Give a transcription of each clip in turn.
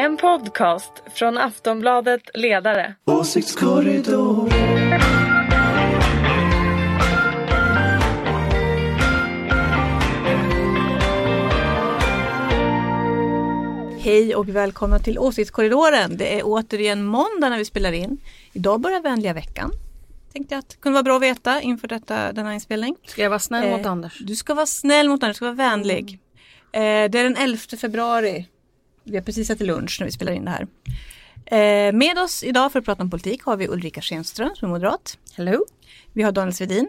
En podcast från Aftonbladet Ledare. Åsiktskorridor. Hej och välkomna till Åsiktskorridoren. Det är återigen måndag när vi spelar in. Idag börjar vänliga veckan. Tänkte att det kunde vara bra att veta inför detta, denna inspelning. Ska jag vara snäll Eh, mot Anders? Du ska vara snäll mot Anders, du ska vara vänlig. Eh, det är den 11 februari. Vi har precis ätit lunch när vi spelar in det här. Eh, med oss idag för att prata om politik har vi Ulrika Schenström som är moderat. Hello? Vi har Daniel Svedin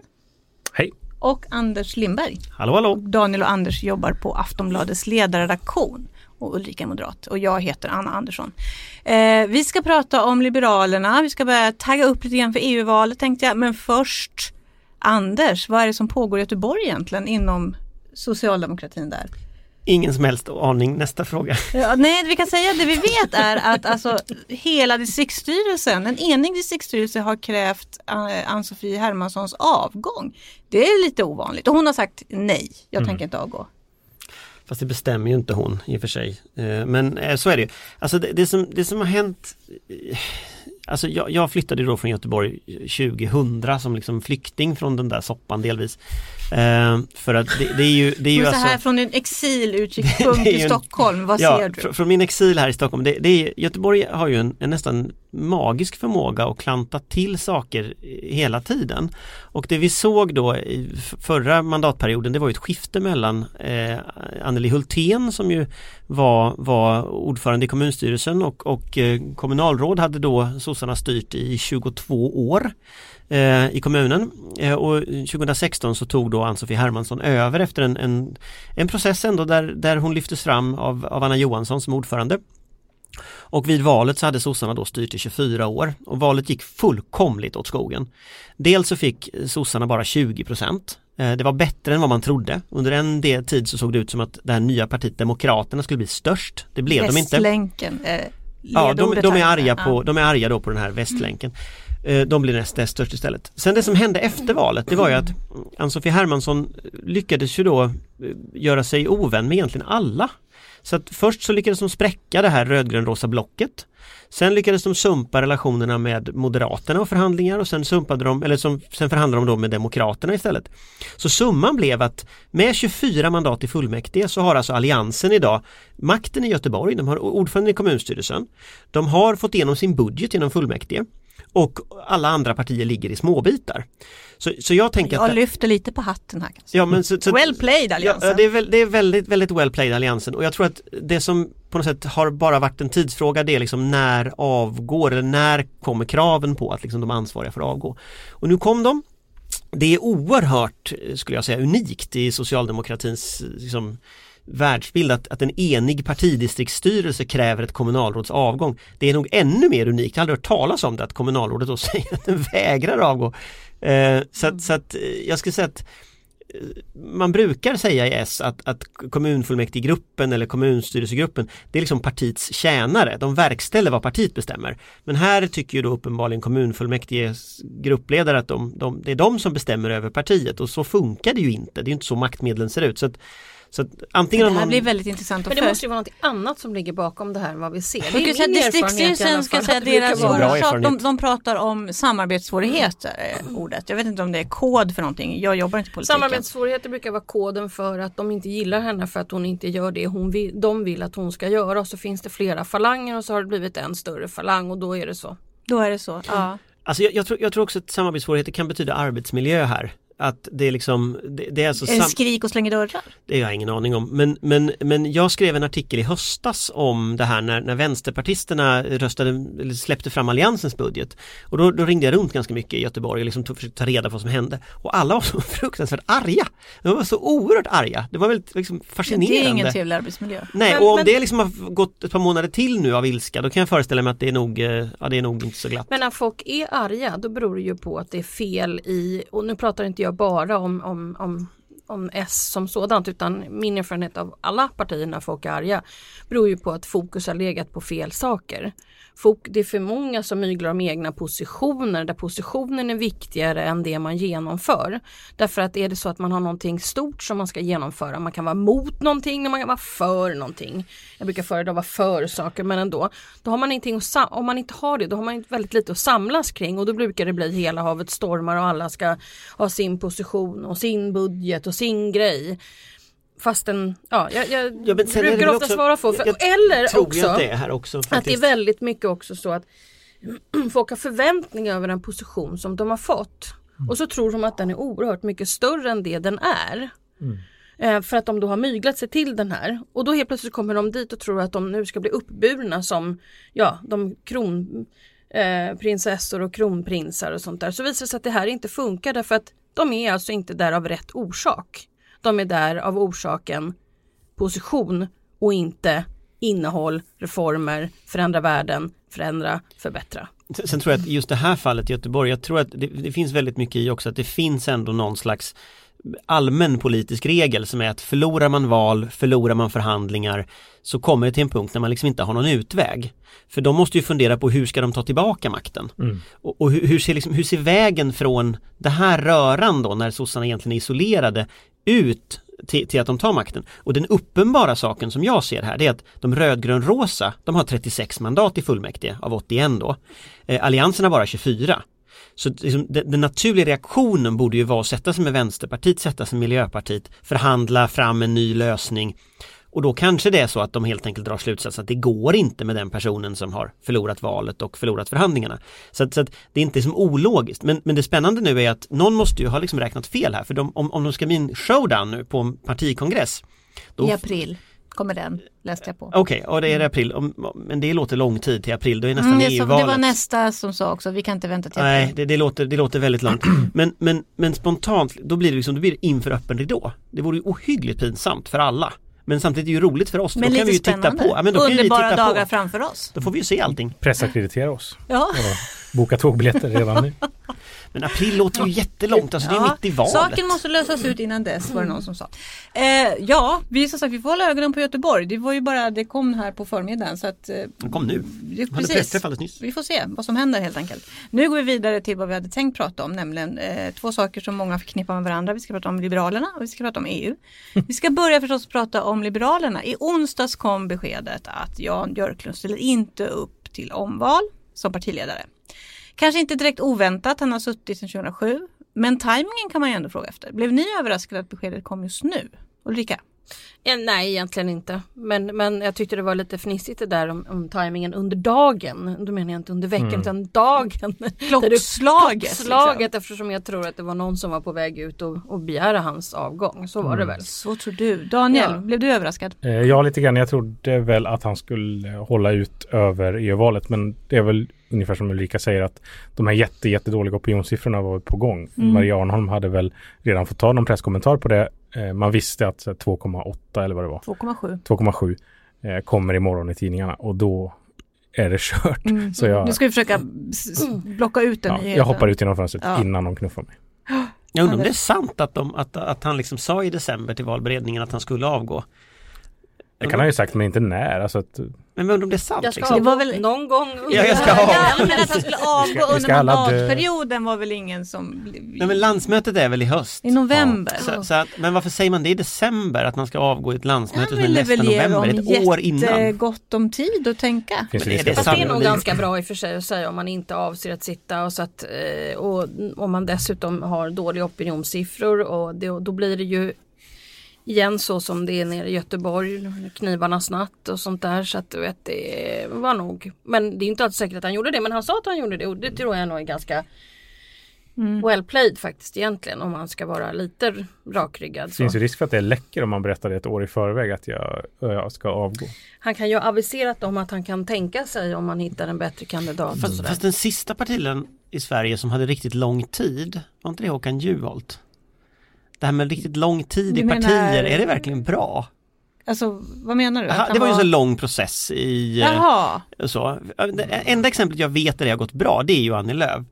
Hej! och Anders Lindberg. Hallå hallå! Daniel och Anders jobbar på Aftonbladets ledarredaktion och Ulrika är moderat och jag heter Anna Andersson. Eh, vi ska prata om Liberalerna, vi ska börja tagga upp lite grann för EU-valet tänkte jag, men först Anders, vad är det som pågår i Göteborg egentligen inom socialdemokratin där? Ingen som helst aning, nästa fråga. Ja, nej, vi kan säga det vi vet är att alltså, hela distriktsstyrelsen, en enig distriktsstyrelse har krävt uh, Ann-Sofie Hermanssons avgång. Det är lite ovanligt och hon har sagt nej, jag tänker inte avgå. Fast det bestämmer ju inte hon i och för sig. Eh, Men eh, så är det ju. Alltså det, det, som, det som har hänt eh, Alltså jag, jag flyttade då från Göteborg 2000 som liksom flykting från den där soppan delvis. Eh, för att det, det är ju, det är ju så här alltså från en ju i Stockholm, vad Ja, ser du? fr- från min exil här i Stockholm, det, det är, Göteborg har ju en, en nästan magisk förmåga att klanta till saker hela tiden. Och det vi såg då i förra mandatperioden det var ett skifte mellan eh, Anneli Hultén som ju var, var ordförande i kommunstyrelsen och, och eh, kommunalråd hade då sossarna styrt i 22 år i kommunen eh, och 2016 så tog då Ann-Sofie Hermansson över efter en, en, en process ändå där, där hon lyftes fram av, av Anna Johansson som ordförande. Och vid valet så hade sossarna då styrt i 24 år och valet gick fullkomligt åt skogen. Dels så fick sossarna bara 20 procent. Eh, Det var bättre än vad man trodde. Under en del tid så såg det ut som att det här nya partiet Demokraterna skulle bli störst. Det blev de inte. Västlänken, eh, Ja, de, de, är arga på, de är arga då på den här västlänken. Eh, Eh, de blir näst näst störst istället. Sen det som hände efter valet det var ju att Ann-Sofie Hermansson lyckades ju då eh, göra sig ovän med egentligen alla. Så att först så lyckades de spräcka det här rödgrön-rosa blocket. Sen lyckades de sumpa relationerna med Moderaterna och förhandlingar och sen sumpade de, eller som, sen förhandlade de då med Demokraterna istället. Så summan blev att med 24 mandat i fullmäktige så har alltså Alliansen idag makten i Göteborg, de har ordförande i kommunstyrelsen, de har fått igenom sin budget genom fullmäktige och alla andra partier ligger i småbitar. Så, så jag tänker att... Jag lyfter lite på hatten här. kanske. Ja, men så, så, Well played Alliansen. Ja, det är, väl, det är väldigt, väldigt well played Alliansen och jag tror att det som på något sätt har bara varit en tidsfråga det är liksom när avgår eller när kommer kraven på att liksom de ansvariga får avgå. Och nu kom de. Det är oerhört, skulle jag säga, unikt i socialdemokratins liksom, världsbild att, att en enig partidistriktsstyrelse kräver ett kommunalråds avgång. Det är nog ännu mer unikt, jag har aldrig hört talas om det att kommunalrådet då säger att den vägrar avgå. Eh, så, att, så att eh, jag skulle säga att eh, man brukar säga i S att, att kommunfullmäktigegruppen eller kommunstyrelsegruppen det är liksom partiets tjänare, de verkställer vad partiet bestämmer. Men här tycker ju då uppenbarligen kommunfullmäktiges gruppledare att de, de, det är de som bestämmer över partiet och så funkar det ju inte, det är ju inte så maktmedlen ser ut. Så att, så att antingen det här man, blir väldigt intressant att Men det följa. måste ju vara något annat som ligger bakom det här än vad vi ser. Det är distriktsstyrelsen ska säga deras orsak, de, de pratar om samarbetssvårigheter, eh, ordet. Jag vet inte om det är kod för någonting, jag jobbar inte i politiken. Samarbetssvårigheter brukar vara koden för att de inte gillar henne för att hon inte gör det hon vill, de vill att hon ska göra och så finns det flera falanger och så har det blivit en större falang och då är det så. Då är det så. Ja. alltså jag, jag, tror, jag tror också att samarbetssvårigheter kan betyda arbetsmiljö här. Att det är liksom, det, det är alltså sam- skrik och slänger dörrar? Det har jag ingen aning om. Men, men, men jag skrev en artikel i höstas om det här när, när vänsterpartisterna röstade, eller släppte fram Alliansens budget. Och då, då ringde jag runt ganska mycket i Göteborg och liksom tog, försökte ta reda på vad som hände. Och alla var så fruktansvärt arga. De var så oerhört arga. Det var väldigt liksom, fascinerande. Det är ingen trevlig arbetsmiljö. Nej, Men- och om men- det liksom har gått ett par månader till nu av ilska, då kan jag föreställa mig att det är nog, eh, ja, det är nog inte så glatt. Men när folk är arga då beror det ju på att det är fel i, och nu pratar inte jag bara om, om, om om S som sådant utan min erfarenhet av alla partierna folk är arga beror ju på att fokus har legat på fel saker. Fok det är för många som myglar om egna positioner där positionen är viktigare än det man genomför. Därför att är det så att man har någonting stort som man ska genomföra, man kan vara mot någonting och man kan vara för någonting. Jag brukar föredra att vara för saker men ändå. Då har man ingenting att om man inte har det då har man väldigt lite att samlas kring och då brukar det bli hela havet stormar och alla ska ha sin position och sin budget och sin grej. Fastän, ja, jag, jag Ja, brukar ofta också- svara för, för jag eller också jag att det är här också att det är väldigt mycket också så att folk har förväntningar över en position som de har fått. Och så tror de att den är oerhört mycket större än det den är. Eh, för att de då har myglat sig till den här. Och då helt plötsligt kommer de dit och tror att de nu ska bli uppburna som ja, de kron, eh, och kronprinsar och sånt där. Så visar det sig att det här inte funkar därför att de är alltså inte där av rätt orsak. De är där av orsaken position och inte innehåll, reformer, förändra världen, förändra, förbättra. Sen- tror jag att just det här fallet i Göteborg, jag tror att det, det finns väldigt mycket i också att det finns ändå någon slags allmän politisk regel som är att förlorar man val, förlorar man förhandlingar så kommer det till en punkt när man liksom inte har någon utväg. För de måste ju fundera på hur ska de ta tillbaka makten? Och, och hur, hur, ser liksom, hur ser vägen från det här röran då när sossarna egentligen är isolerade ut till, till att de tar makten. Och den uppenbara saken som jag ser här det är att de rödgrön-rosa, de har 36 mandat i fullmäktige av 81 då. Eh, Alliansen har bara 24. Så liksom, den, den naturliga reaktionen borde ju vara att sätta sig med Vänsterpartiet, sätta sig med Miljöpartiet, förhandla fram en ny lösning. Och då kanske det är så att de helt enkelt drar slutsatsen att det går inte med den personen som har förlorat valet och förlorat förhandlingarna. Så att, så att det är inte som ologiskt. Men, men det spännande nu är att någon måste ju ha liksom räknat fel här. För de, om, om de ska bli en showdown nu på en partikongress. Då, I april kommer den, läste jag på. Okej, och det är i april. Om- Men det låter lång tid till april. Då är nästan Mm, det, så, EU-valet. det var nästa som sa också, vi kan inte vänta till Nej, april. det, det, låter, det låter väldigt långt. Men, men, men spontant, då blir det liksom, då blir det inför öppen ridå. Det vore ju ohyggligt pinsamt för alla. Men samtidigt är det ju roligt för oss, Men då kan vi ju lite titta spännande. på. Ja, men då kan vi Underbara titta dagar på. framför oss. Då får vi ju se allting. Pressackreditera oss. Ja. Vadå? Boka tågbiljetter redan nu. Men april låter ju jättelångt, alltså det är Ja, mitt i valet. Saken måste lösas ut innan dess var det någon som sa. Eh, ja, vi som sagt vi får hålla ögonen på Göteborg. Det var ju bara, det kom här på förmiddagen så att eh, Kom nu. det, hade pressträff alldeles nyss. Vi får se vad som händer helt enkelt. Nu går vi vidare till vad vi hade tänkt prata om, nämligen eh, två saker som många förknippar med varandra. Vi ska prata om Liberalerna och vi ska prata om EU. Vi ska börja förstås prata om Liberalerna. I onsdags kom beskedet att Jan Björklund ställer inte upp till omval som partiledare. Kanske inte direkt oväntat, han har suttit sedan 2007. Men tajmingen kan man ju ändå fråga efter. Blev ni överraskade att beskedet kom just nu? Ulrika? Eh, nej, egentligen inte. Men, men jag tyckte det var lite fnissigt det där om, om tajmingen under dagen. Då menar jag inte under veckan utan dagen. Klockslaget. Slaget liksom. eftersom jag tror att det var någon som var på väg ut och, och begära hans avgång. Så var det väl. Så tror du. Daniel, Ja. blev du överraskad? Eh, Ja, lite grann. Jag trodde väl att han skulle hålla ut över EU-valet, men det är väl ungefär som Ulrika säger att de här jätte, jättedåliga opinionssiffrorna var på gång. Maria Arnholm hade väl redan fått ta någon presskommentar på det. Eh, Man visste att så här, 2,8 eller vad det var, 2,7. 2,7 eh, kommer imorgon i tidningarna och då är det kört. Så jag, Nu ska vi försöka blocka ut den ja, nyheten. jag hoppar ut genom fönstret Ja. innan de knuffar mig. Jag undrar om det är sant att, de, att, att han liksom sa i december till valberedningen att han skulle avgå. Det kan han ju sagt, men inte när. Alltså att, Men jag undrar om det är sant? Jag ska liksom? Det var avgå väl- någon gång under Ja, jag ska Ja, avgå. men att han skulle avgå ska- under mandatperioden var väl ingen som... Nej men landsmötet är väl i höst? I november. Så, så att, men varför säger man det i december att man ska avgå i ett landsmöte Han som är ville nästa väl november, ett år innan? jättegott om tid att tänka. finns Men är det Fast det är nog ganska bra i och för sig att säga om man inte avser att sitta och så att eh, och om man dessutom har dåliga opinionssiffror och det, då blir det ju igen så som det är nere i Göteborg, knivarnas natt och sånt där så att du vet det var nog men det är inte alltid säkert att han gjorde det men han sa att han gjorde det och det tror jag nog är ganska well played faktiskt egentligen om man ska vara lite rakryggad. Det finns ju risk för att det läcker om man berättar det ett år i förväg att jag, jag ska avgå. Han kan ju ha aviserat om att han kan tänka sig om man hittar en bättre kandidat. Fast, fast den sista partiledaren i Sverige som hade riktigt lång tid, var inte det Håkan Juholt? Det här med riktigt lång tid i Du menar- partier, är det verkligen bra? Alltså vad menar du? Aha, det var ju en så lång process i eh, Jaha. så. Det enda exemplet jag vet där det har gått bra det är ju Annie Lööf.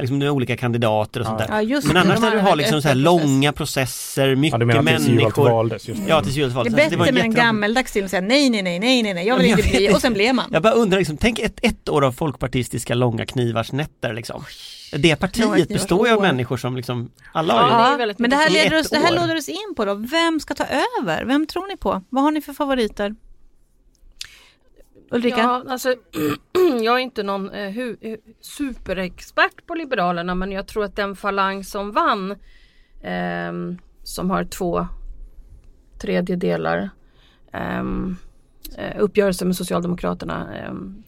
Liksom med olika kandidater och sånt där. Ja, just Men det. annars när har du har liksom så här långa processer, mycket Ja, du menar människor. valdes? Just Ja, tills Juholt Det valdes. är Alltså, var bättre med en gammeldags stil och säga nej, nej, nej, nej, nej, nej, jag Ja, vill inte bli och sen blev man. Jag bara undrar, liksom, tänk ett, ett år av folkpartistiska långa knivars nätter liksom. Det partiet består ju av människor som liksom, alla har Ja, ju det men det här, leder oss, det här låter oss in på då. Vem ska ta över? Vem tror ni på? Vad har ni för favoriter? Ulrika? Ja, alltså, jag är inte någon eh, hu, eh, superexpert på Liberalerna men jag tror att den falang som vann ehm, som har två tredjedelar ehm, eh, uppgörelse med Socialdemokraterna ehm,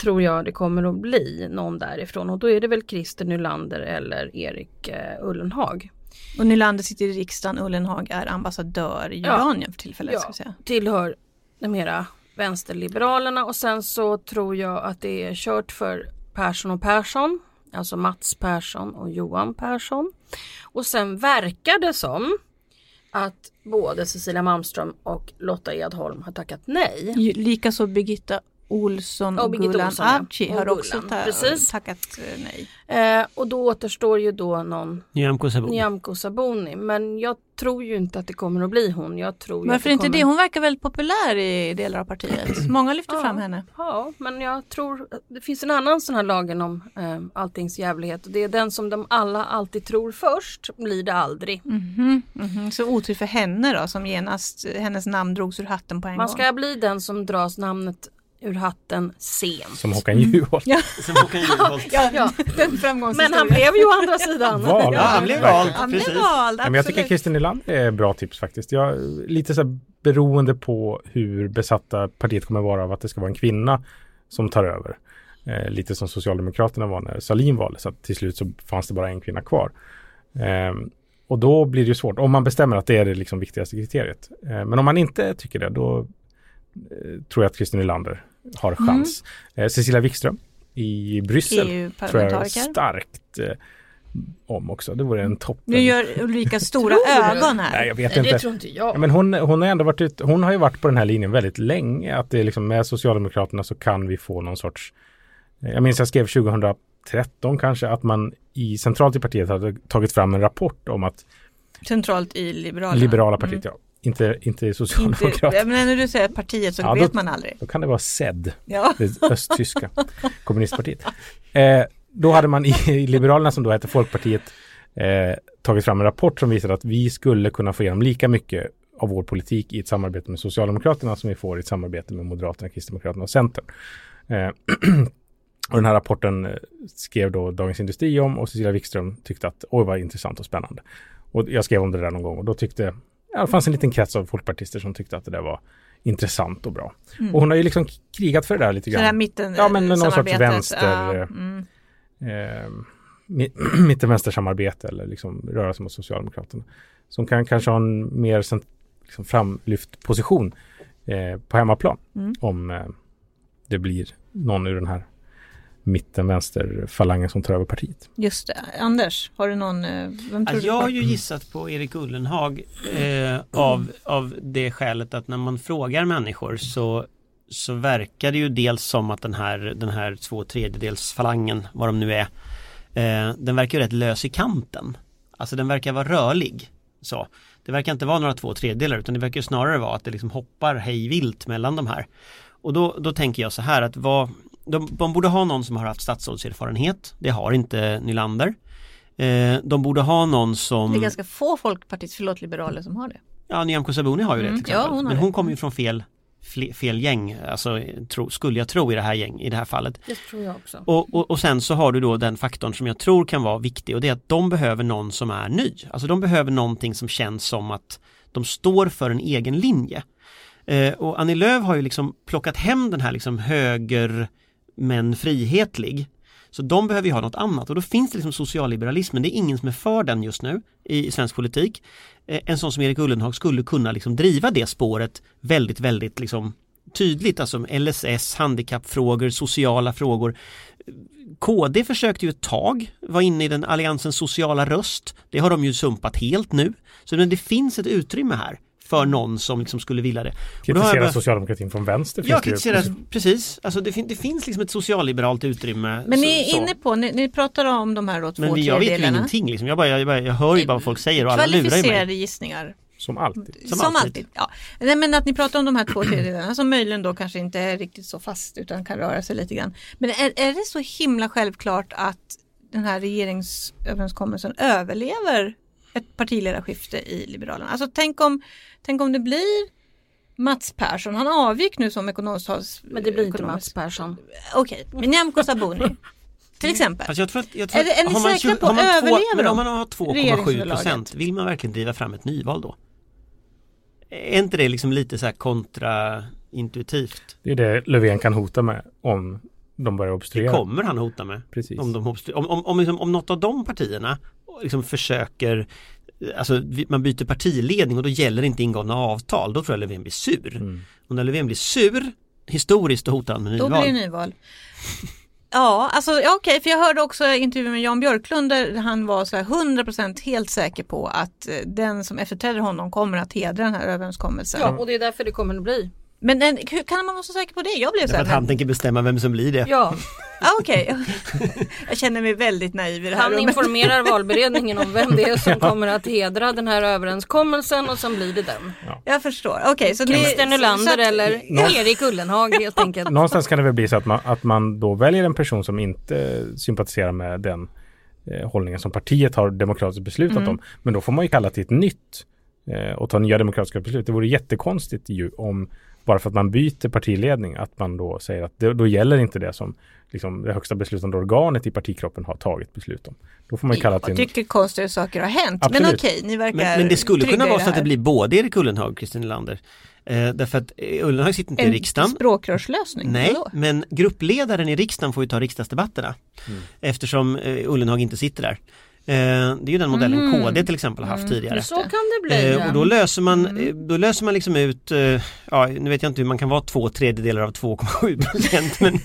tror jag det kommer att bli någon därifrån och då är det väl Christer Nylander eller Erik eh, Ullenhag. Och Nylander sitter i riksdagen, Ullenhag är ambassadör i Ja. Jordanien för tillfället. Ja. Ska säga. tillhör de mera vänsterliberalerna och sen så tror jag att det är kört för Persson och Persson. Alltså Mats Persson och Johan Persson. Och sen verkar det som att både Cecilia Malmström och Lotta Edholm har tackat nej. Likaså Birgitta Olsson Och och Olsson, ja. Avci Och har också ta- precis. tackat eh, nej. Eh, och då återstår ju då någon Nyamko Sabuni. Nyamko Sabuni. Men jag tror ju inte att det kommer att bli hon. Jag tror Varför inte kommer... det? Hon verkar väldigt populär i delar av partiet. Många lyfter Ja. fram henne. Ja, men jag tror det finns en annan sån här lagen om eh, alltings jävlighet. Och det är den som de alla alltid tror först, blir det aldrig. Mhm, mhm. Så otur för henne då som genast, hennes namn drogs ur hatten på en Man gång. ska bli den som dras namnet ur hatten sent. Som Håkan Juholt. Som Håkan Juholt. Ja, Ja. Men han blev ju å andra sidan. Vald. Ja, han blev vald. Han blev Precis. vald, Ja, men jag tycker. Christer Nylander är bra tips faktiskt. Jag, lite så här beroende på hur besatta partiet kommer vara av att det ska vara en kvinna som tar över. Eh, lite som Socialdemokraterna var när Salin valdes, att till slut så fanns det bara en kvinna kvar. Ehm, och då blir det ju svårt, om man bestämmer att det är det liksom viktigaste kriteriet. Eh, men om man inte tycker det, då eh, tror jag att Christer Nylander har chans. Eh, Cecilia Wikström i Bryssel tror jag EU-parlamentariker. starkt eh, om också. Det vore en toppen. Nu gör Ulrika stora ögon här. Nej, jag vet Nej, inte. det tror inte jag. Ja, men hon, hon har ändå varit ut, hon har ju varit på den här linjen väldigt länge. Att det är liksom med Socialdemokraterna så kan vi få någon sorts Jag minns jag skrev 2013 kanske att man i centralt i partiet hade tagit fram en rapport om att Centralt i Liberalerna. liberala partiet, ja, inte, inte Inte, Socialdemokraterna. men när du säger partiet så Ja, då- vet man aldrig. Då kan det vara SED, Ja. det östtyska kommunistpartiet. Eh, då hade man i, i Liberalerna som då hette Folkpartiet eh, tagit fram en rapport som visade att vi skulle kunna få igenom lika mycket av vår politik i ett samarbete med Socialdemokraterna som vi får i ett samarbete med Moderaterna, Kristdemokraterna och Centern. Eh, och den här rapporten eh, skrev då Dagens Industri om och Cecilia Wikström tyckte att oj vad intressant och spännande. Och jag skrev om det där någon gång och då tyckte, ja, det fanns en liten krets av folkpartister som tyckte att det där var intressant och bra. Och hon har ju liksom krigat för det där lite Så det här grann. mitten Ja, men någon sorts vänster, Ja, mm. eh, mi- mittenvänstersamarbete eller liksom röra sig mot Socialdemokraterna. Som kan kanske ha en mer cent- liksom framlyft position eh, på hemmaplan Mm. om eh, det blir någon ur den här mitten-vänster-falangen som tar över partiet. Just det. Anders, har du någon, eh, vem tror Ja, du jag har ju gissat på Erik Ullenhag eh, av, av det skälet att när man frågar människor så, så verkar det ju dels som att den här, den här två tredjedels falangen, vad de nu är, eh, den verkar ju rätt lös i kanten. Alltså den verkar vara rörlig. Så. Det verkar inte vara några två tredjedelar utan det verkar ju snarare vara att det liksom hoppar hej vilt mellan de här. Och då, då tänker jag så här att vad, de, de borde ha någon som har haft statsrådserfarenhet. Det har inte Nylander. Eh, de borde ha någon som Det är ganska få folkpartister, förlåt liberaler som har det. Ja, Nyamko Sabuni har ju det Mm, till ja, exempel. hon har Men hon kommer ju från fel, fel, fel gäng, alltså tro, skulle jag tro i det här gäng, i det här fallet. Det tror jag också. Och, och, och sen så har du då den faktorn som jag tror kan vara viktig och det är att de behöver någon som är ny. Alltså de behöver någonting som känns som att de står för en egen linje. Eh, och Annie Lööf har ju liksom plockat hem den här liksom höger men frihetlig. Så de behöver ju ha något annat och då finns det liksom socialliberalismen, det är ingen som är för den just nu i svensk politik. Eh, en sån som Erik Ullenhag skulle kunna liksom driva det spåret väldigt, väldigt liksom tydligt, alltså LSS, handikappfrågor, sociala frågor. KD försökte ju ett tag vara inne i den alliansens sociala röst. Det har de ju sumpat helt nu. Så men det finns ett utrymme här för någon som liksom skulle vilja det. Kritisera börjat- socialdemokratin från vänster. Ju- kritiserar, precis. Alltså det, fin- det finns liksom ett socialliberalt utrymme. Men så- ni är inne på, ni, ni pratar om de här då två Men vi- jag vet ju ingenting liksom. Jag, bara, jag, bara, jag hör ju bara vad folk säger och alla lurar ju mig. Kvalificerade gissningar. Som alltid. Som Som, alltid. alltid. Ja. Nej, men att ni pratar om de här två tredjedelarna som möjligen då kanske inte är riktigt så fast utan kan röra sig lite grann. Men är, är det så himla självklart att den här regeringsöverenskommelsen överlever ett partiledarskifte i Liberalerna? Alltså tänk om, tänk om det blir Mats Persson, han avgick nu som ekonomisk. Men det blir inte ekonomisk- Mats Persson. Okej, men Nyamko Sabuni till exempel. Fast jag tror att, jag tror Är det- är att ni har man säkra på har man att två- överlever Men om man har 2,7 Regeringsunderlaget? procent, vill man verkligen driva fram ett nyval då? Är inte det liksom lite så här kontraintuitivt? Det är det Löfven kan hota med om de börjar Det obstruera. kommer han hota med. Precis. Om, de, obstru- om, om, om, liksom, om något av de partierna liksom försöker Alltså man byter partiledning och då gäller inte ingångna avtal. Då tror jag Löfven blir sur. Mm. Och när Löfven blir sur Historiskt då hotar han med Då nyval. blir det nyval. Ja, alltså ja, okej, för jag hörde också intervju med Jan Björklund där han var så här 100% helt säker på att eh, den som efterträder honom kommer att hedra den här överenskommelsen. Ja, och det är därför det kommer att bli. Men en, hur kan man vara så säker på det? Jag blev så här, att han men, tänker bestämma vem som blir det. Ja, ah, okej. jag känner mig väldigt naiv i det här han rummet. informerar valberedningen om vem det är som kommer att hedra den här överenskommelsen och sen blir det den. Jag förstår, okej. så ni- Christer så Nylander att- eller Nå- Erik Ullenhag helt enkelt. Någonstans kan det väl bli så att man, att man då väljer en person som inte sympatiserar med den eh, hållningen som partiet har demokratiskt beslutat Mm. om. Men då får man ju kalla till ett nytt eh, och ta nya demokratiska beslut. Det vore jättekonstigt ju om bara för att man byter partiledning att man då säger att det, då gäller inte det som liksom, det högsta beslutande organet i partikroppen har tagit beslut om. Då får man kalla till Jag en, tycker konstiga saker har hänt. Men Absolut. okej, ni verkar Men, men det skulle kunna i vara så att det blir både Erik Ullenhag och Christer Nylander. Eh, därför att eh, Ullenhag sitter inte i en riksdagen. språkrörslösning. Nej, Vadå? men gruppledaren i riksdagen får ju ta riksdagsdebatterna. Mm. Eftersom eh, Ullenhag inte sitter där. Eh, det är ju den modellen Mm. KD till exempel har haft tidigare. Så kan det bli. Eh, och då löser man, Mm. eh, då löser man liksom ut, eh, ja nu vet jag inte hur man kan vara två tredjedelar av 2,7 procent men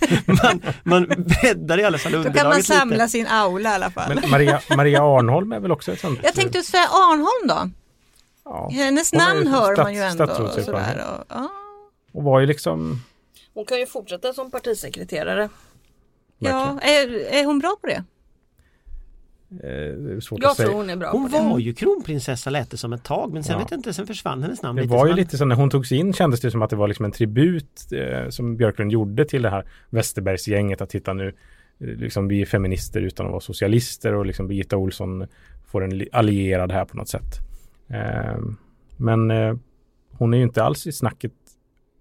man, man breddar i alla fall Då underlaget kan man samla lite. sin aula i alla fall. men Maria, Maria Arnholm är väl också ett sånt? Jag tänkte säga Arnholm då. ja, Hennes Hon namn hör stats- man ju ändå. Och sådär, och, ja. och var ju liksom Hon kan ju fortsätta som partisekreterare. ja, är, är hon bra på det? Eh, svårt Jag att säga. tror hon är bra Hon på det. var ju kronprinsessa lät det som ett tag men sen Ja. vet jag inte, sen försvann hennes namn Det lite. var ju lite så när hon togs in kändes det som att det var liksom en tribut eh, som Björklund gjorde till det här Westerbergsgänget att titta nu eh, liksom vi är feminister utan att vara socialister och liksom Birgitta Olsson får en li- allierad här på något sätt. Eh, men eh, hon är ju inte alls i snacket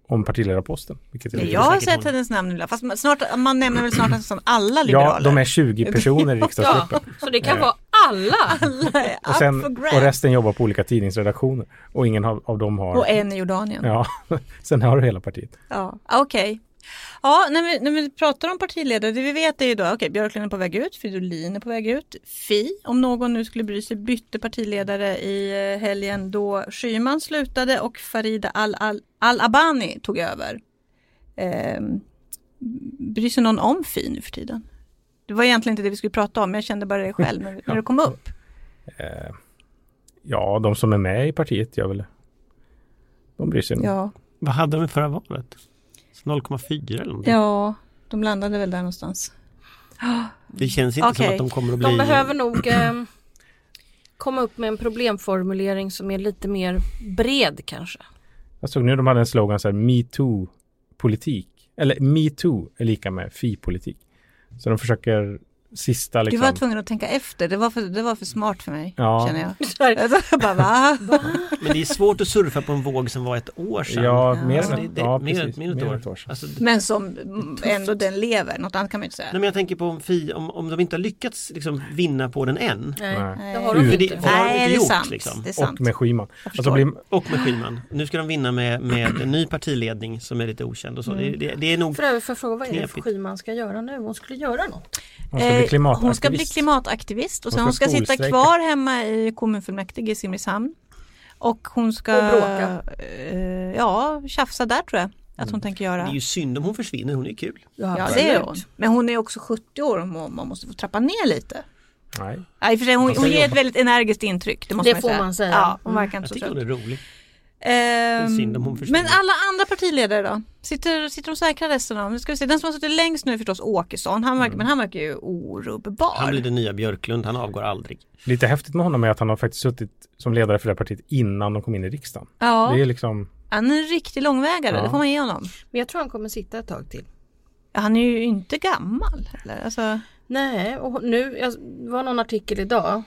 om partiledarposten. Vilket är jag har sett hennes namn ibland. Fast man- snart, man nämner väl snart nästan alla Ja, liberaler. de är 20 personer i Ja, riksdagsgruppen. så det kan Eh. vara alla. Alla är Och, sen, och resten jobbar på olika tidningsredaktioner. Och ingen av, av dem har... Och en i Jordanien. Ja, Ja, sen har du hela partiet. ja. okej. Ja, när vi, när vi pratar om partiledare, det vi vet är ju då, okej, Björklund är på väg ut, Fridolin är på väg ut, Fi, om någon nu skulle bry sig, bytte partiledare i eh, helgen då Schyman slutade och Farida Al- Al- Al-Abani tog över. Ehm, bryr sig någon om Fi nu för tiden? Det var egentligen inte det vi skulle prata om, men jag kände bara det själv när, när det kom upp. Eh, ja, de som är med i partiet gör väl De bryr sig nog. Ja, Vad hade de i förra valet? 0,4 eller någonting? ja de landade väl där någonstans. Det känns inte som Okej. att de kommer att bli... De behöver nog eh, komma upp med en problemformulering som är lite mer bred kanske. Jag såg nu de hade en slogan så här metoo-politik. Eller metoo är lika med fi-politik. Så de försöker sista Du liksom. var tvungen att tänka efter, det var för, det var för smart för mig. Ja. Känner jag. Jag bara, va? Men det är svårt att surfa på en våg som var ett år sedan. Ja, mer Alltså, än, ja, precis, mer ett mer år. ett år sedan. Alltså, Men som ändå den lever, något annat kan man inte säga. Nej, men jag tänker på om, fi, om, om de inte har lyckats liksom, vinna på den än. nej, Nej. det har de inte. det de Nej, inte det är gjort, sant. liksom. Det är sant. Och med Schyman. Alltså blir, Och med Schyman. Nu ska de vinna med, med en ny partiledning som är lite okänd och så. Mm. Det, det, det är nog... För övrigt får jag fråga vad är det. Schyman ska göra nu? Hon skulle göra något. Hon ska bli klimataktivist. Hon ska bli klimataktivist och sen Hon hon ska ska, sitta kvar hemma i kommunfullmäktige i Simrishamn. Och hon ska Och bråka. eh, ja, tjafsa där tror jag att hon tänker Det göra. är ju synd om hon försvinner, hon är kul. Ja det är hon. Men hon är också 70 år och man måste få trappa ner lite. Nej. Och för sig, hon, ska hon ger ett väldigt energiskt intryck. Det, måste Det man får säga. man säga. Ja, hon Mm. verkar inte Jag så tycker hon är rolig. Ehm, synd om hon försvinner. men alla andra partiledare då? Sitter, sitter de säkra resten av dem? Nu ska vi se. Den som har suttit längst nu är förstås Åkesson. Han verkar, Men han verkar ju orubbbar. Han blir den nya Björklund, han avgår aldrig. Lite häftigt med honom är att han har faktiskt suttit som ledare för det här partiet innan de kom in i riksdagen. ja, Det är liksom, han är en riktig långvägare, Ja. det får man ge honom. Men jag tror han kommer sitta ett tag till. Han är ju inte gammal. Eller? Alltså, Nej, och nu, jag, det var någon artikel idag.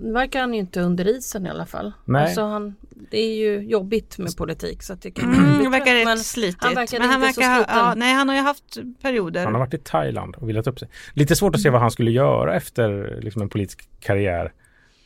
Nu verkar han ju inte under isen i alla fall. Nej. Alltså han, det är ju jobbigt med politik så att det kan mm, det verkar rätt slitigt. han verkar men han inte så verkar ha, sliten. ja, nej, han har ju haft perioder. han har varit i Thailand och vilat upp sig. Lite svårt att se vad han skulle göra efter liksom, en politisk karriär.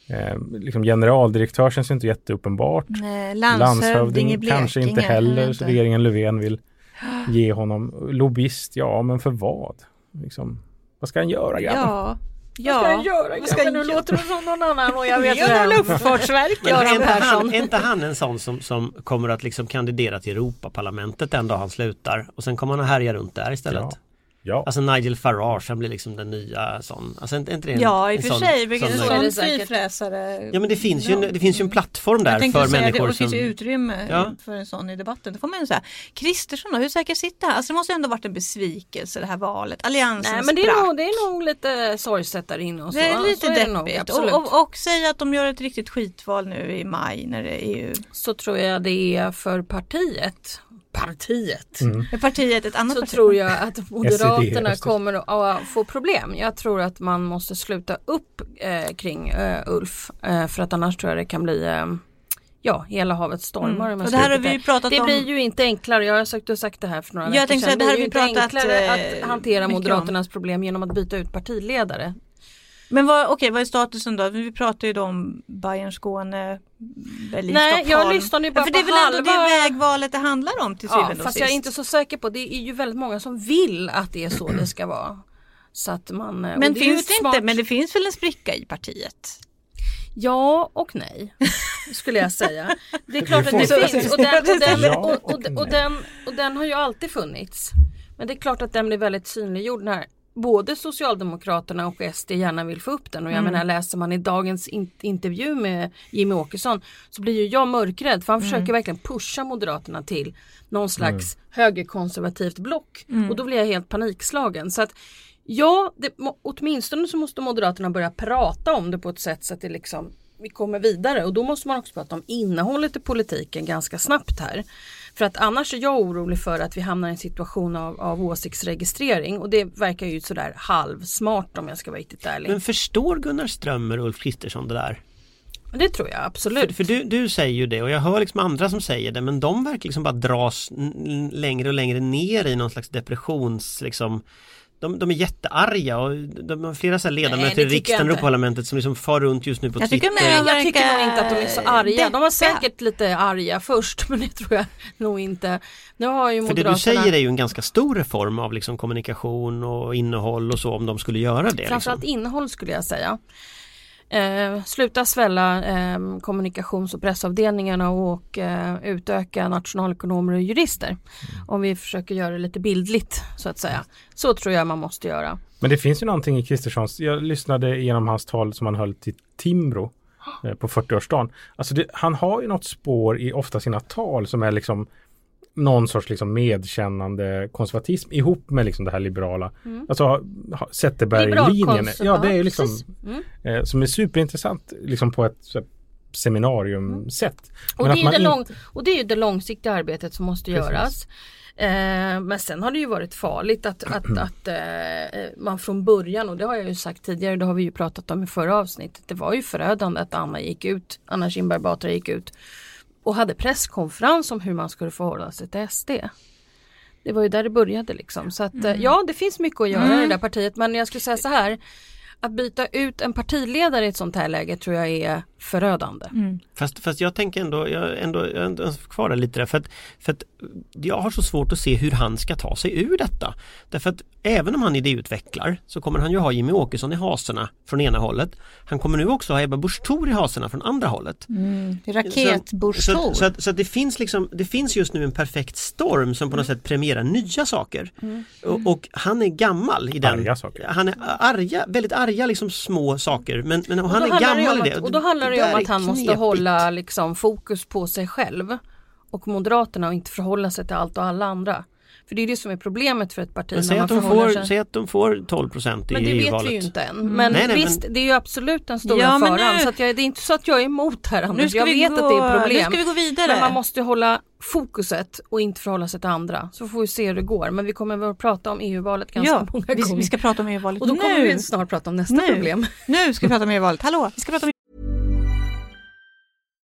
Eh, liksom generaldirektör känns ju inte jätteuppenbart. Nej, landshövding i Blekinge. kanske inte heller. vet Så inte. regeringen Löfven vill ge honom. Lobbyist, ja men för vad? Liksom, vad ska han göra grabben? Ja. Ja. Vad ska han göra? Vad ska Ja, men nu göra? låter det som någon annan och jag vet vem. Luftfartsverket. Göran inte, Persson. han, är inte han en sån som, som kommer att liksom kandidera till Europaparlamentet den dag han slutar och sen kommer han att härja runt där istället? Ja. Ja, Alltså Nigel Farage, han blir liksom den nya sån. Alltså inte, inte det en, Ja, i och för sån- sig. Vilken sån är sån det säkert. frifräsare. Ja men det finns, ju en, det finns ju en plattform där för det, människor och det som... finns ju utrymme Ja. för en sån i debatten. Det får man ju säga. Kristersson då, hur säker sitter han? Alltså det måste ändå varit en besvikelse det här valet. Alliansen Nej men det är, nog, det är nog lite sorgset där inne och så. Det är lite så är det nog, deppigt. absolut. och, och, och säga att de gör ett riktigt skitval nu i maj när det är ju Så tror jag det är för partiet. Partiet. Mm. partiet ett annat Så parti. tror jag att Moderaterna kommer att få problem. Jag tror att man måste sluta upp eh, kring eh, Ulf. Eh, för att annars tror jag det kan bli eh, Ja, hela havet stormar. Mm. Och det här har vi pratat det om. blir ju inte enklare. Jag har sagt, du har sagt det här för några Jag veckor sedan. det här blir har ju vi inte enklare eh, att hantera mycket om. Moderaternas problem genom att byta ut partiledare. Men vad, okej, vad är statusen då? Vi pratar ju då om Bayern Skåne, Berlin, Nej, Stockholm. jag lyssnade ju bara ja, för det är på väl ändå halva- det vägvalet det handlar om till Ja, syvende och fast sist. jag är inte så säker på det. är ju väldigt många som vill att det är så det ska vara. Så att man, Men det finns det smart- inte, men det finns väl en spricka i partiet? Ja och nej skulle jag säga. Det är klart att det finns och den, och, den, Ja och, och och, den, och den har ju alltid funnits. Men det är klart att den blir väldigt synliggjord när både Socialdemokraterna och SD gärna vill få upp den och jag Mm. menar läser man i dagens in intervju med Jimmy Åkesson så blir ju jag mörkrädd för han Mm. försöker verkligen pusha Moderaterna till någon slags högerkonservativt block Mm. och då blir jag helt panikslagen. Så att Ja, det, åtminstone så måste Moderaterna börja prata om det på ett sätt så att det liksom vi kommer vidare och då måste man också prata om innehållet i politiken ganska snabbt här. För att annars är jag orolig för att vi hamnar i en situation av, av åsiktsregistrering och det verkar ju sådär halvsmart om jag ska vara riktigt ärlig. Men förstår Gunnar Strömmer och Ulf Kristersson det där? det tror jag absolut. För, för du, du säger ju det och jag hör liksom andra som säger det men de verkar liksom bara dras längre och längre ner i någon slags depressions liksom de, de är jättearga och de har flera så här ledamöter i tycker riksdagen och inte. Europaparlamentet som liksom far runt just nu på Jag tycker Twitter. de är- jag tycker nog inte att de är så arga. De var säkert lite arga först men det tror jag nog inte. Nu har ju För det du säger är ju en ganska stor reform av liksom kommunikation och innehåll och så om de skulle göra det. Framförallt Liksom. innehåll skulle jag säga. Eh, sluta svälla eh, kommunikations och pressavdelningarna och eh, utöka nationalekonomer och jurister. Om vi försöker göra det lite bildligt så att säga. Så tror jag man måste göra. Men det finns ju någonting i Kristerssons, jag lyssnade igenom hans tal som han höll till Timbro eh, på 40-årsdagen. Alltså det, han har ju något spår i ofta sina tal som är liksom någon sorts liksom medkännande konservatism ihop med liksom det här liberala. Alltså ha- ha- Zetterberg-linjen. Ja, det är liksom. Mm. eh, som är superintressant liksom på ett seminariumsätt. Och, Men det är det lång, och det är ju det långsiktiga arbetet som måste Precis. göras. Eh, men sen har det ju varit farligt att, att, att eh, man från början, och det har jag ju sagt tidigare, det har vi ju pratat om i förra avsnittet, det var ju förödande att Anna gick ut, Anna Kinberg Batra gick ut och hade presskonferens om hur man skulle förhålla sig till SD. Det var ju där det började liksom. Så att eh, ja, det finns mycket att göra i det där partiet, men jag skulle säga så här, att byta ut en partiledare i ett sånt här läge tror jag är förödande. Fast, fast jag tänker ändå, jag, ändå, jag ändå kvar där lite där för att, för att jag har så svårt att se hur han ska ta sig ur detta. Därför att även om han idéutvecklar så kommer han ju ha Jimmy Åkesson i haserna från ena hållet. Han kommer nu också ha Ebba Busch Thor i haserna från andra hållet. Mm, Så, Raketbusch så, så, att, så att det finns liksom, det finns just nu en perfekt storm som på något sätt premierar nya saker. Och, och han är gammal i den. Arga saker. Han är arga, väldigt arga liksom små saker men, men och Och han är det gammal i det. att, och då handlar det där om att han måste knepigt. hålla liksom, fokus på sig själv och Moderaterna och inte förhålla sig till allt och alla andra. För det är det som är problemet för ett parti. Men när säg man att, de får, sig- säg att de får 12 procent i Men det vet EU-valet. vi ju inte än. Men Nej, nej, visst, men- det är ju absolut den stora Ja, men faran. nu- Så att jag, det är inte så att jag är emot här Nu Anders. ska Jag vi vet gå, att det är Nu problem. ska vi gå vidare. Men man måste hålla fokuset och inte förhålla sig till andra. Så får vi se hur det går. Men vi kommer väl att prata om EU-valet ganska ja, många vi, gånger. vi ska prata om EU-valet och då kommer nu. vi snart prata om nästa Nu. problem. Nu ska vi prata om EU-valet. Hallå, vi ska prata om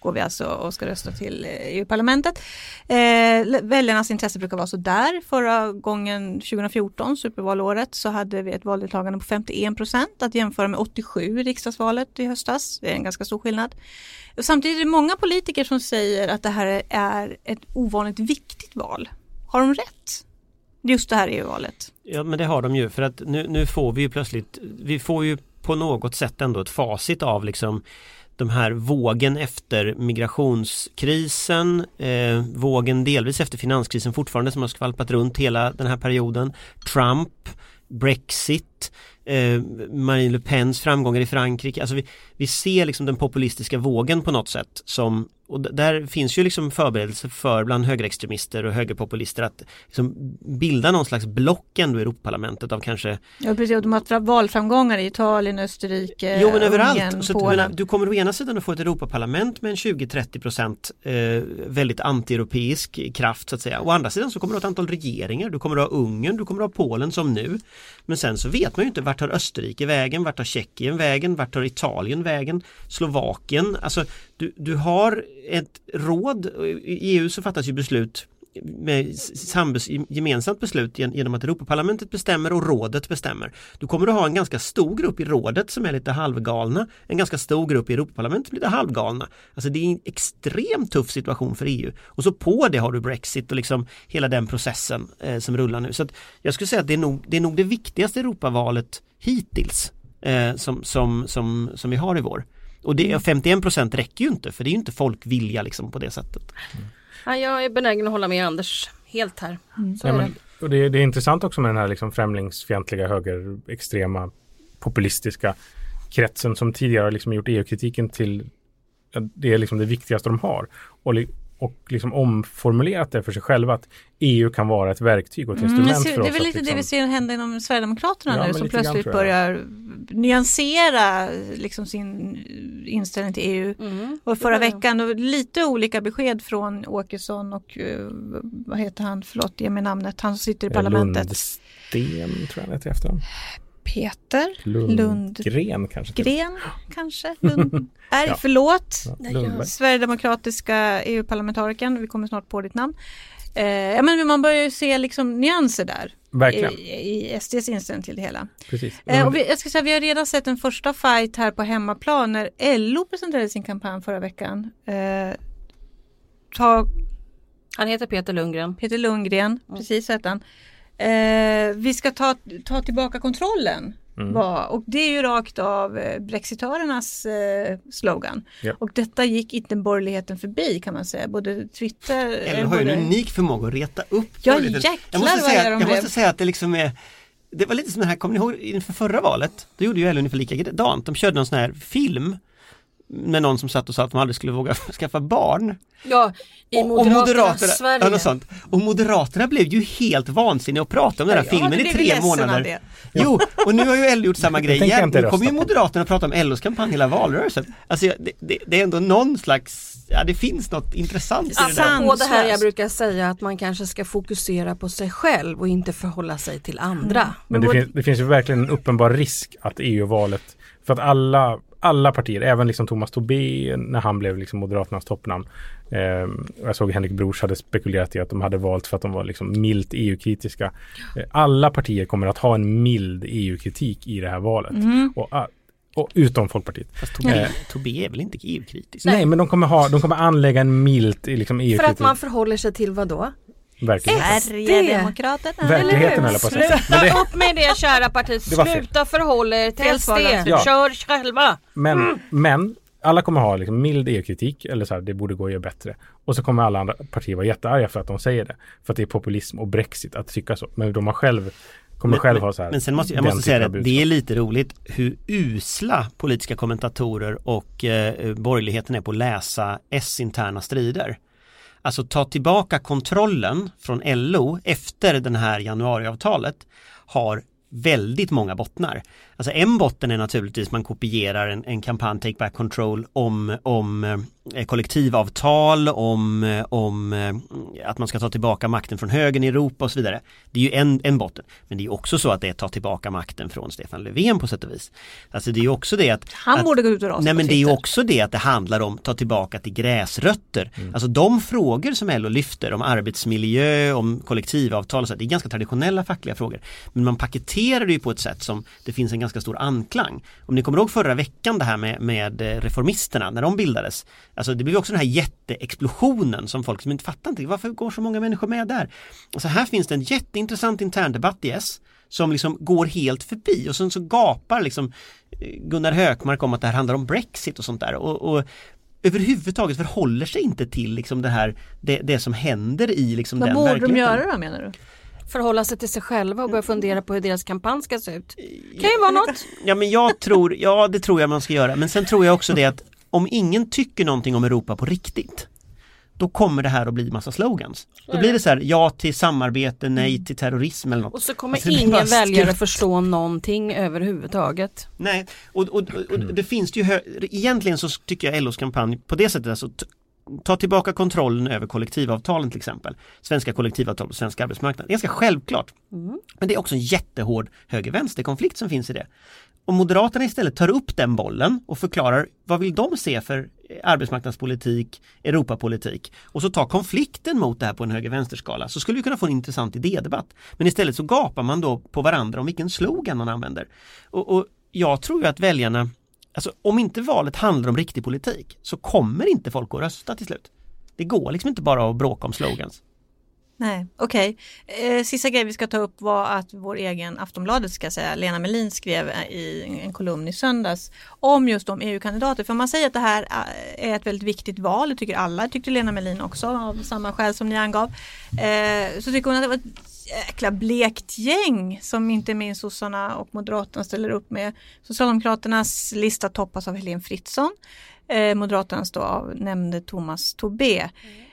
går vi alltså och ska rösta till eh, EU-parlamentet. Eh, väljarnas intresse brukar vara så där. Förra gången 2014, supervalåret, så hade vi ett valdeltagande på 51 procent att jämföra med 87 i riksdagsvalet i höstas. Det är en ganska stor skillnad. Samtidigt är det många politiker som säger att det här är ett ovanligt viktigt val. Har de rätt? Just det här EU-valet. Ja men det har de ju för att nu, nu får vi ju plötsligt, vi får ju på något sätt ändå ett facit av liksom de här vågen efter migrationskrisen, eh, vågen delvis efter finanskrisen fortfarande som har skvalpat runt hela den här perioden. Trump, Brexit, eh, Marine Le Pens framgångar i Frankrike. Alltså vi, vi ser liksom den populistiska vågen på något sätt som och där finns ju liksom förberedelse för bland högerextremister och högerpopulister att liksom bilda någon slags block ändå i Europaparlamentet av kanske Ja precis, och de har valframgångar i Italien, Österrike, Jo men överallt. Ungern, Så Polen. du kommer å ena sidan att få ett Europaparlament med en 20-30 procent eh, väldigt antieuropeisk kraft så att säga. Å andra sidan så kommer du ha ett antal regeringar. Du kommer att ha Ungern, du kommer att ha Polen som nu. Men sen så vet man ju inte vart tar Österrike vägen, vart tar Tjeckien vägen, vart tar Italien vägen, Slovakien. Alltså du, du har ett råd, i EU så fattas ju beslut med sambes, gemensamt beslut genom att Europaparlamentet bestämmer och rådet bestämmer. Du kommer att ha en ganska stor grupp i rådet som är lite halvgalna, en ganska stor grupp i Europaparlamentet som är lite halvgalna. Alltså det är en extremt tuff situation för EU. Och så på det har du Brexit och liksom hela den processen eh, som rullar nu. Så att jag skulle säga att det är nog det, är nog det viktigaste Europavalet hittills eh, som, som, som, som vi har i vår. Och det, 51 procent räcker ju inte för det är ju inte folkvilja liksom på det sättet. Ja, jag är benägen att hålla med Anders helt här. Så Ja, men, och det, det är intressant också med den här liksom främlingsfientliga högerextrema populistiska kretsen som tidigare har liksom gjort EU-kritiken till det är liksom det viktigaste de har. Och, och liksom omformulerat det för sig själva att EU kan vara ett verktyg och ett Mm, instrument det, ser- för det oss är väl lite det liksom, vi ser hända inom Sverigedemokraterna Ja, nu som grann plötsligt jag. börjar nyansera liksom sin inställning till EU. Mm. Och förra Det veckan då, lite olika besked från Åkesson och eh, vad heter han, förlåt ge mig namnet, han som sitter i eh, parlamentet. Lundsten tror jag han heter i Peter Lundgren kanske. Lundgren kanske? Lundberg, Ja. förlåt. Ja, Lundberg. Sverigedemokratiska EU-parlamentarikern, vi kommer snart på ditt namn. Eh, ja, men man börjar ju se liksom nyanser där Verkligen, i, i SDs inställning till det hela. precis. Eh, och vi, jag ska säga, vi har redan sett en första fight här på hemmaplan när LO presenterade sin kampanj förra veckan. Eh, ta Han heter Peter Lundgren. Peter Lundgren, precis så hette han. Eh, vi ska ta, ta tillbaka kontrollen. Mm. Var, och det är ju rakt av eh, brexitörernas eh, slogan. Ja. Och detta gick inte borgerligheten förbi kan man säga. Både Twitter... eh, Eller har ju både- en unik förmåga att reta upp Ja, borgerligheten. jäklar jag måste, vad säga, de jag blev. måste säga att det liksom är Det var lite som den här, kommer ni ihåg inför förra valet? Då gjorde ju LO ungefär likadant. De körde någon sån här film med någon som satt och sa att de aldrig skulle våga skaffa barn. Ja, i Och- och Moderaternas Sverige. ja. Och Moderaterna blev ju helt vansinniga och pratade om den här hade filmen i tre månader. Jo, och nu har ju LO gjort samma grej igen. Nu kommer ju. Moderaterna att prata om LOs kampanj hela valrörelsen. Alltså det, det, det är ändå någon slags, ja det finns något intressant i det där. Apropå det här jag brukar säga att man kanske ska fokusera på sig själv och inte förhålla sig till andra. Mm. Men det, finns, det finns ju verkligen en uppenbar risk att EU-valet, för att alla, alla partier, även liksom Thomas Tobé när han blev liksom Moderaternas toppnamn. Eh, och jag såg Henrik Brors hade spekulerat i att de hade valt för att de var liksom milt EU-kritiska. Eh, alla partier kommer att ha en mild EU-kritik i det här valet. Och, ah, och utom Folkpartiet. Fast Tobé, Eh. Tobé är väl inte EU-kritisk? Nej, men de kommer, ha, de kommer anlägga en milt liksom, För EU-kritik. att man förhåller sig till vad då? Verkligen. Sverigedemokraterna. Verkligheten höll jag på att säga. Men det, Sluta upp med det kära parti, Det var fel. sluta förhålla er till SD, Ja. kör själva. Men, men alla kommer ha liksom mild EU-kritik eller så här, det borde gå att göra bättre. Och så kommer alla andra partier vara jättearga för att de säger det. För att det är populism och Brexit att tycka så. Men de har själv, kommer själv ha så här. Men sen måste jag måste säga det, det är lite roligt hur usla politiska kommentatorer och eh, borgerligheten är på att läsa S-interna strider. Alltså ta tillbaka kontrollen från LO efter den här januariavtalet har väldigt många bottnar. Alltså en botten är naturligtvis man kopierar en, en kampanj Take Back Control om, om eh, kollektivavtal, om, eh, om eh, att man ska ta tillbaka makten från högern i Europa och så vidare. Det är ju en, en botten. Men det är också så att det är ta tillbaka makten från Stefan Löfven på sätt och vis. Alltså det är ju också det att Han att, borde gå ut och rasa Nej men det är ju också det att det handlar om ta tillbaka till gräsrötter. Alltså de frågor som LO lyfter om arbetsmiljö, om kollektivavtal och så, det är ganska traditionella fackliga frågor. Men man paketerar det ju på ett sätt som det finns en ganska stor anklang. Om ni kommer ihåg förra veckan det här med, med eh, reformisterna när de bildades. Alltså det blev också den här jätteexplosionen som folk som inte fattar inte varför går så många människor med där. Alltså här finns det en jätteintressant intern debatt i S som liksom går helt förbi och sen så gapar liksom eh, Gunnar Hökmark om att det här handlar om Brexit och sånt där och, och överhuvudtaget förhåller sig inte till liksom det här det, det som händer i liksom Vad den borde de göra då menar du? Förhålla sig till sig själva och börja fundera på hur deras kampanj ska se ut. kan ju vara något. Ja men jag tror, ja det tror jag man ska göra men sen tror jag också det att om ingen tycker någonting om Europa på riktigt då kommer det här att bli massa slogans. Då blir det så här, ja till samarbete, nej till terrorism eller något. Och så kommer Alltså, ingen väljare förstå någonting överhuvudtaget. Nej, och, och, och, och det finns ju, egentligen så tycker jag LOs kampanj på det sättet alltså ta tillbaka kontrollen över kollektivavtalen till exempel. Svenska kollektivavtal på svensk arbetsmarknad. Det är ganska självklart. Men det är också en jättehård höger-vänster-konflikt som finns i det. Om Moderaterna istället tar upp den bollen och förklarar vad vill de se för arbetsmarknadspolitik, Europapolitik och så tar konflikten mot det här på en höger-vänster-skala så skulle vi kunna få en intressant idédebatt. Men istället så gapar man då på varandra om vilken slogan man använder. Och, och jag tror ju att väljarna, alltså om inte valet handlar om riktig politik så kommer inte folk att rösta till slut. Det går liksom inte bara att bråka om slogans. Nej, okej. Okay. sista grejen vi ska ta upp var att vår egen Aftonbladet ska jag säga, Lena Melin skrev eh, i en kolumn i söndags om just de EU-kandidater. För man säger att det här eh, är ett väldigt viktigt val, det tycker alla, tyckte Lena Melin också av samma skäl som ni angav. Så tycker hon att det var ett jäkla blekt gäng som inte minst sossarna och moderaterna ställer upp med. Socialdemokraternas lista toppas av Helene Fritzon. Eh, Moderaternas då av nämnde Thomas Tobé.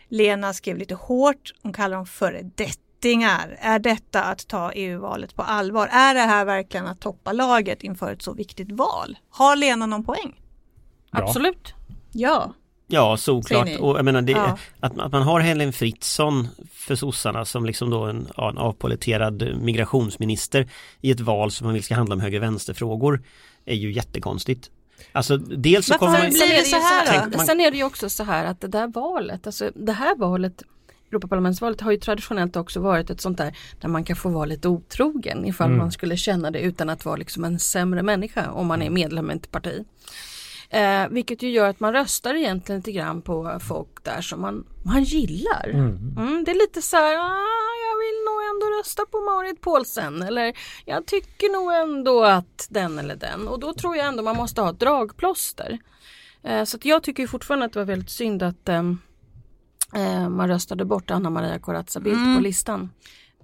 Lena skrev lite hårt, hon kallar dem föredettingar. Är detta att ta EU-valet på allvar? Är det här verkligen att toppa laget inför ett så viktigt val? Har Lena någon poäng? Ja. Absolut. Ja. Ja, såklart. Och jag menar det, Ja. att, att man har Helen Fritzon för sossarna som liksom då en, ja, en avpoliterad migrationsminister i ett val som man vill ska handla om höger-vänster-frågor är ju jättekonstigt. Alltså dels så Varför kommer man... det blivit ju så här då? Tänk- man- Sen är det ju också så här att det där valet, alltså det här valet Europaparlamentsvalet har ju traditionellt också varit ett sånt där där man kan få vara lite otrogen ifall man skulle känna det utan att vara liksom en sämre människa om man är medlem i ett parti. Eh, vilket ju gör att man röstar egentligen lite grann på folk där som man, man gillar. Mm, det är lite så här, ah, jag vill nog ändå rösta på Marit Paulsen eller jag tycker nog ändå att den eller den och då tror jag ändå man måste ha ett dragplåster. Eh, så att jag tycker fortfarande att det var väldigt synd att ehm, eh, man röstade bort Anna Maria Corazza Bildt på listan.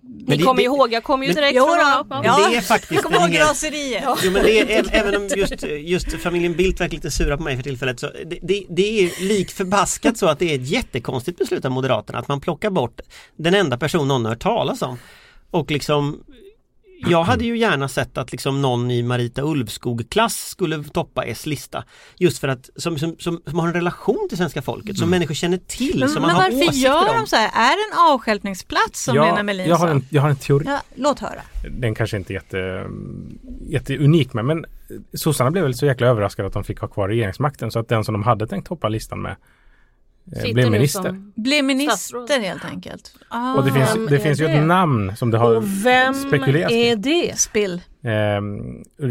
Ni det- kommer det- ihåg, jag kommer ju men- direkt Jo från ja. Ja. Det är faktiskt Kom ihåg en hel- raseriet. Jo men det är, även om just, just familjen Bildt verkar lite sura på mig för tillfället så det, det, det är lik förbaskat så att det är ett jättekonstigt beslut av Moderaterna att man plockar bort den enda person någon har hört talas om. Och liksom jag hade ju gärna sett att liksom någon i Marita Ulvskog-klass skulle toppa S-lista. Just för att, som, som, som, som har en relation till svenska folket, som människor känner till, Men, som men man har varför gör om. de så här? Är det en avstjälpningsplats som Lena Melin jag, har en, jag har en teori. Ja, låt höra. Den kanske inte är jätte, jätteunik med men sossarna blev väl så jäkla överraskade att de fick ha kvar regeringsmakten så att den som de hade tänkt toppa listan med Sitter blev nu minister. Blir minister Statsråd. helt enkelt. Ah, Och det finns, Vem det finns ju det? ett namn som det har Och vem spekulerats är det? spill. Ehm, eh,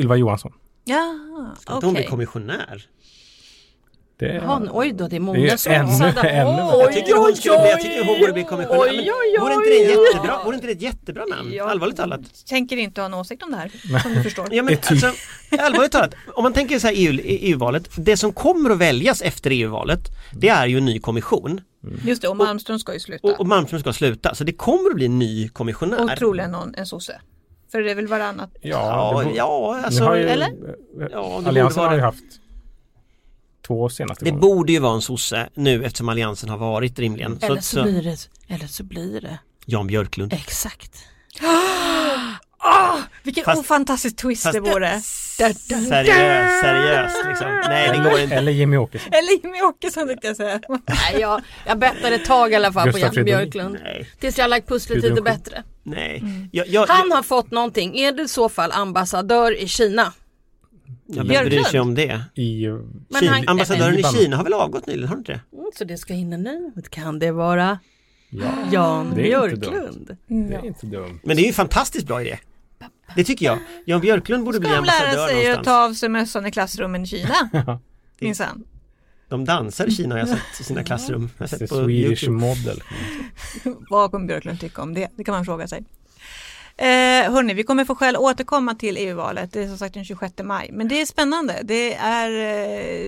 Ylva Johansson. Ja, Att hon blir okej. kommissionär. Det, Jaha, oj då, det är Det är många ju som ännu- ännu- Oj, Jag tycker hon, skulle, bli- jag oj, tycker hon borde bli kommissionär. oj, Men oj, Vore inte det oj. jättebra? Vore inte det ett jättebra namn? Ja. Allvarligt talat. Tänker inte ha en åsikt om det här, som du förstår. Ja, men alltså, allvarligt talat, om man tänker så här EU, EU-valet, det som kommer att väljas efter EU-valet, det är ju en ny kommission. Just det, och Malmström ska ju sluta. Och, och Malmström ska sluta, så det kommer att bli en ny kommissionär. Och troligen någon, en sosse. För det är väl varannat. Ja, Ja, ja alltså, har ju, eller? eh, Ja, det Alliansen har ju haft två senaste det gånger. borde ju vara en sosse nu eftersom Alliansen har varit rimligen. Eller Så, så blir det, eller så blir det. Jan Björklund. Exakt. Vilken Fast- ofantastisk twist fast- det vore. Seriöst, seriöst liksom. Nej det går inte. Eller Jimmy Åkesson. Eller Jimmie Åkesson tänkte jag säga. Nej, jag, jag bettar ett tag i alla fall på Gustav Jan Fridolin. Björklund. Nej, Tills jag lagt pusslet lite bättre. nej. Mm. Jag, jag, Han har fått någonting. Är det i så fall ambassadör i Kina? Jag, vem bryr sig Björklund? om det? I, Kina, han- ambassadören i Libanon. Kina har väl avgått nyligen, har inte det? Mm, så det ska in en ny. Kan det vara ja, Jan Det är inte Björklund? det är inte dumt. Men det är ju en fantastiskt bra idé. Det tycker jag. Jan Björklund borde bli Ska de lära ambassadör sig att någonstans. ta av sig mössan i klassrummen i Kina? Minsann. De dansar i Kina har jag sett i sina klassrum. Jag har sett på Swedish YouTube. model. Vad kommer Björklund tycka om det? Det kan man fråga sig. Eh, hörni, vi kommer få skäl att återkomma till EU-valet. Det är som sagt den 26 maj. Men det är spännande. Det är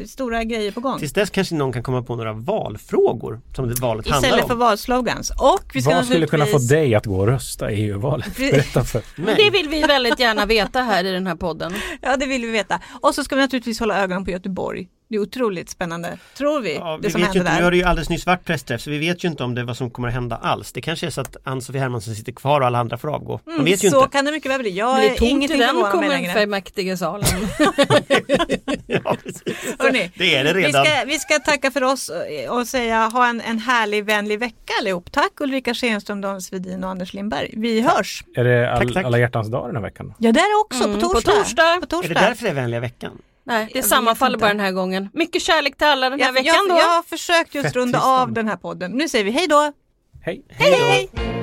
eh, stora grejer på gång. Tills dess kanske någon kan komma på några valfrågor som det valet handlar Istället för om. valslogans. Och vi ska Vad skulle kunna få dig att gå och rösta i EU-valet? Berätta för. Men, Det vill vi väldigt gärna veta här i den här podden. Ja, det vill vi veta. Och så ska vi naturligtvis hålla ögonen på Göteborg. Det är otroligt spännande, tror vi, ja, vi det som vet ju inte, nu där. har det ju alldeles nyss varit pressträff så vi vet ju inte om det vad som kommer att hända alls. Det kanske är så att Ann-Sofie Hermansson sitter kvar och alla andra får avgå. Man vet ju Mm, så inte. kan det mycket väl bli. Jag Det är är tomt i ingenting den längre. kommunfullmäktigesalen. Ja, precis. Hörrni, det är det Vi redan. ska, vi ska tacka för oss och säga ha en, en härlig vänlig vecka allihop. Tack Ulrika Schenström, Dan Svedin och Anders Lindberg. Vi hörs. Är det all, Tack, tack. alla hjärtans dag den här veckan? Ja, där också Mm, på på torsdag. torsdag. På Är det torsdag. därför det är vänliga veckan? Nej, det sammanfaller bara den här gången. Mycket kärlek till alla den här jag, veckan jag, då. jag har försökt just Fett runda av den här podden. Nu säger vi hej då. Hej! Hej, hej.